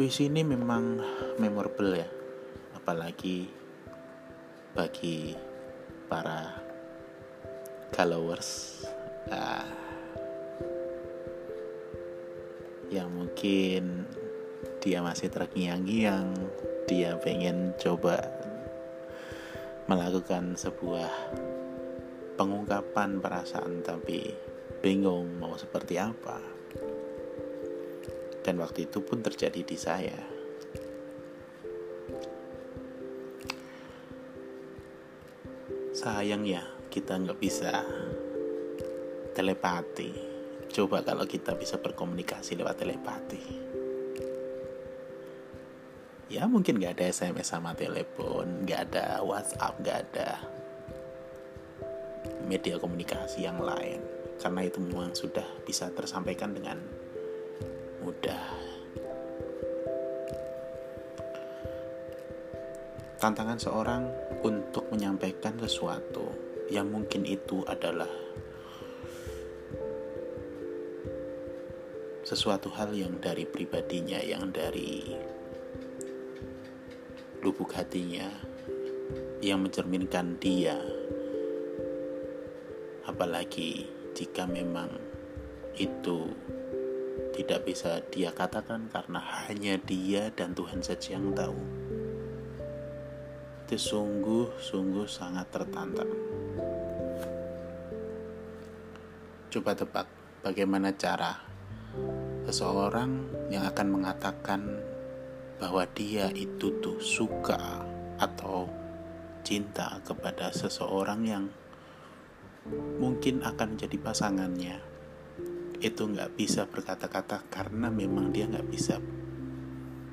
Puisi ini memang memorable ya, apalagi bagi para followers uh, yang mungkin dia masih terngiang-ngiang, dia pengen coba melakukan sebuah pengungkapan perasaan tapi bingung mau seperti apa dan waktu itu pun terjadi di saya. Sayang ya, kita nggak bisa telepati. Coba kalau kita bisa berkomunikasi lewat telepati. Ya mungkin nggak ada SMS sama telepon, nggak ada WhatsApp, nggak ada media komunikasi yang lain. Karena itu memang sudah bisa tersampaikan dengan mudah. Tantangan seorang untuk menyampaikan sesuatu yang mungkin itu adalah sesuatu hal yang dari pribadinya, yang dari lubuk hatinya, yang mencerminkan dia. Apalagi jika memang itu tidak bisa dia katakan karena hanya dia dan Tuhan saja yang tahu. Itu sungguh-sungguh sangat tertantang. Coba tebak bagaimana cara seseorang yang akan mengatakan bahwa dia itu tuh suka atau cinta kepada seseorang yang mungkin akan menjadi pasangannya itu nggak bisa berkata-kata karena memang dia nggak bisa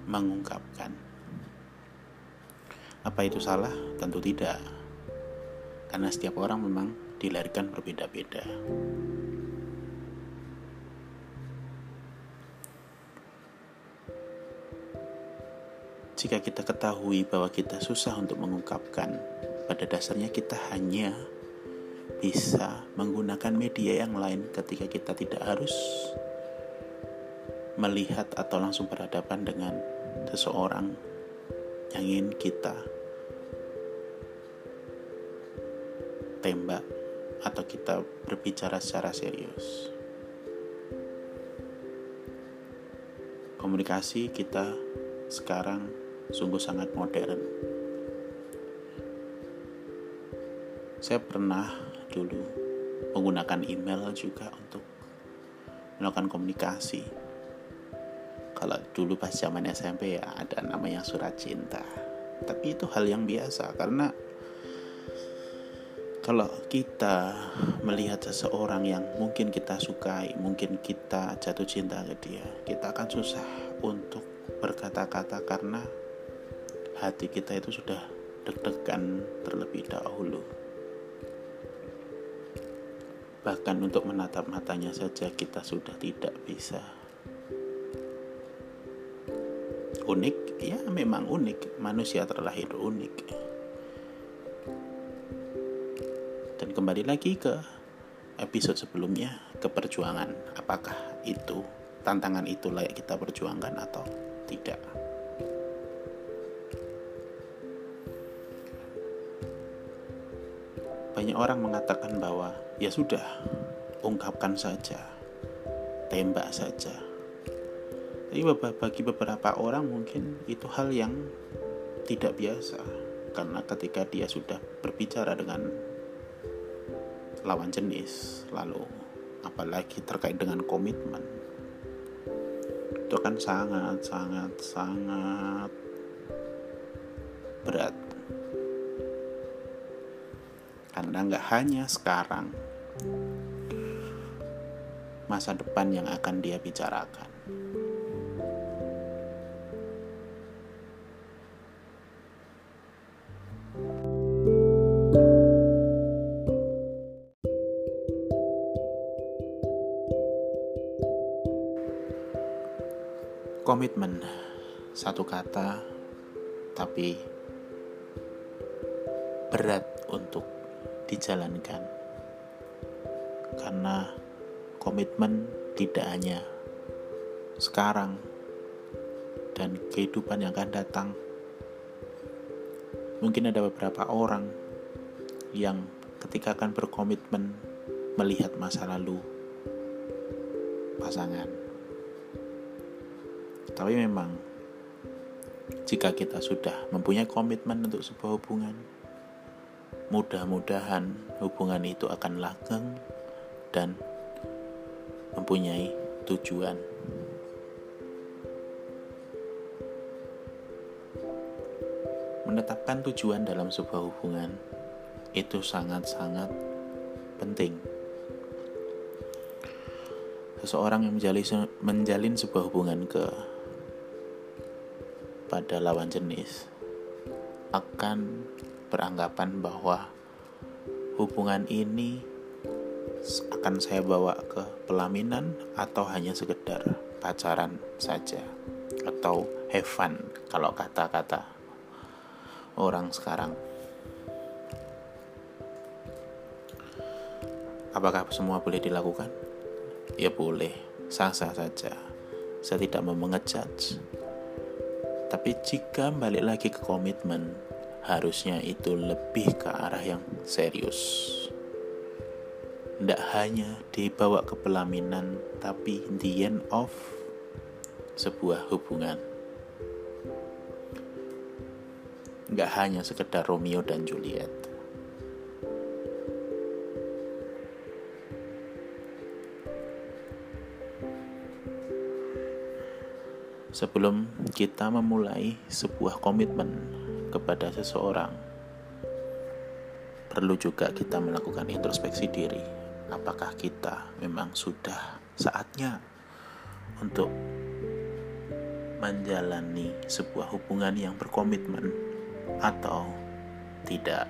mengungkapkan. Apa itu salah? Tentu tidak. Karena setiap orang memang dilahirkan berbeda-beda. Jika kita ketahui bahwa kita susah untuk mengungkapkan, pada dasarnya kita hanya bisa menggunakan media yang lain ketika kita tidak harus melihat atau langsung berhadapan dengan seseorang yang ingin kita tembak atau kita berbicara secara serius. Komunikasi kita sekarang sungguh sangat modern. Saya pernah dulu. Menggunakan email juga untuk melakukan komunikasi. Kalau dulu pas zaman SMP ya ada namanya surat cinta. Tapi itu hal yang biasa karena kalau kita melihat seseorang yang mungkin kita sukai, mungkin kita jatuh cinta ke dia, kita akan susah untuk berkata-kata karena hati kita itu sudah deg-degan terlebih dahulu. Bahkan untuk menatap matanya saja kita sudah tidak bisa. Unik, ya memang unik. Manusia terlahir unik. Dan kembali lagi ke episode sebelumnya, ke perjuangan. Apakah itu tantangan itu layak kita perjuangkan atau tidak? Banyak orang mengatakan bahwa ya sudah, ungkapkan saja, tembak saja. Tapi bagi beberapa orang mungkin itu hal yang tidak biasa karena ketika dia sudah berbicara dengan lawan jenis lalu apalagi terkait dengan komitmen itu kan sangat sangat sangat berat karena nggak hanya sekarang masa depan yang akan dia bicarakan. Komitmen satu kata, tapi berat untuk dijalankan karena komitmen tidak hanya sekarang dan kehidupan yang akan datang. Mungkin ada beberapa orang yang ketika akan berkomitmen melihat masa lalu pasangan tapi memang jika kita sudah mempunyai komitmen untuk sebuah hubungan, mudah-mudahan hubungan itu akan langgeng dan mempunyai tujuan. Menetapkan tujuan dalam sebuah hubungan itu sangat-sangat penting seseorang yang menjalin, menjalin sebuah hubungan ke pada lawan jenis akan beranggapan bahwa hubungan ini akan saya bawa ke pelaminan atau hanya sekedar pacaran saja? Atau have fun kalau kata-kata orang sekarang? Apakah semua boleh dilakukan? Ya boleh sah-sah saja. Saya tidak mau mengejudge. Tapi jika balik lagi ke komitmen, harusnya itu lebih ke arah yang serius. Tidak hanya dibawa ke pelaminan, tapi the end of sebuah hubungan. Nggak hanya sekedar Romeo dan Juliet. Sebelum kita memulai sebuah komitmen kepada seseorang, perlu juga kita melakukan introspeksi diri. Apakah kita memang sudah saatnya untuk menjalani sebuah hubungan yang berkomitmen atau tidak?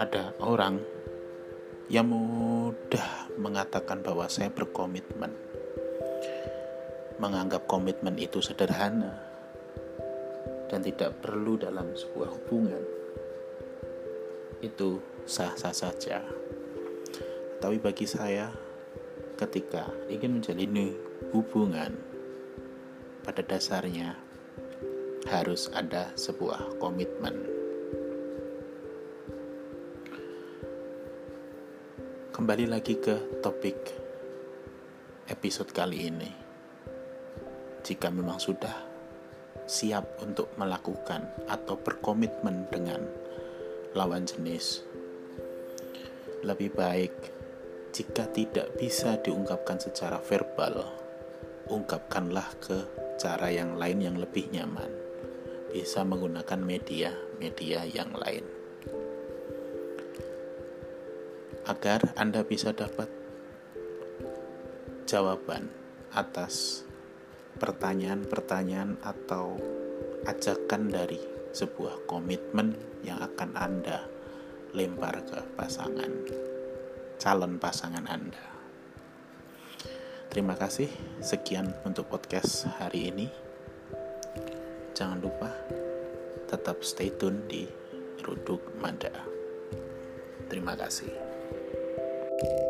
ada orang yang mudah mengatakan bahwa saya berkomitmen, menganggap komitmen itu sederhana dan tidak perlu dalam sebuah hubungan. Itu sah-sah saja. Tapi bagi saya, ketika ingin menjalani hubungan, pada dasarnya harus ada sebuah komitmen. kembali lagi ke topik episode kali ini. Jika memang sudah siap untuk melakukan atau berkomitmen dengan lawan jenis, lebih baik jika tidak bisa diungkapkan secara verbal, ungkapkanlah ke cara yang lain yang lebih nyaman. Bisa menggunakan media-media yang lain. agar Anda bisa dapat jawaban atas pertanyaan-pertanyaan atau ajakan dari sebuah komitmen yang akan Anda lempar ke pasangan calon pasangan Anda. Terima kasih, sekian untuk podcast hari ini. Jangan lupa tetap stay tune di Ruduk Manda. Terima kasih. you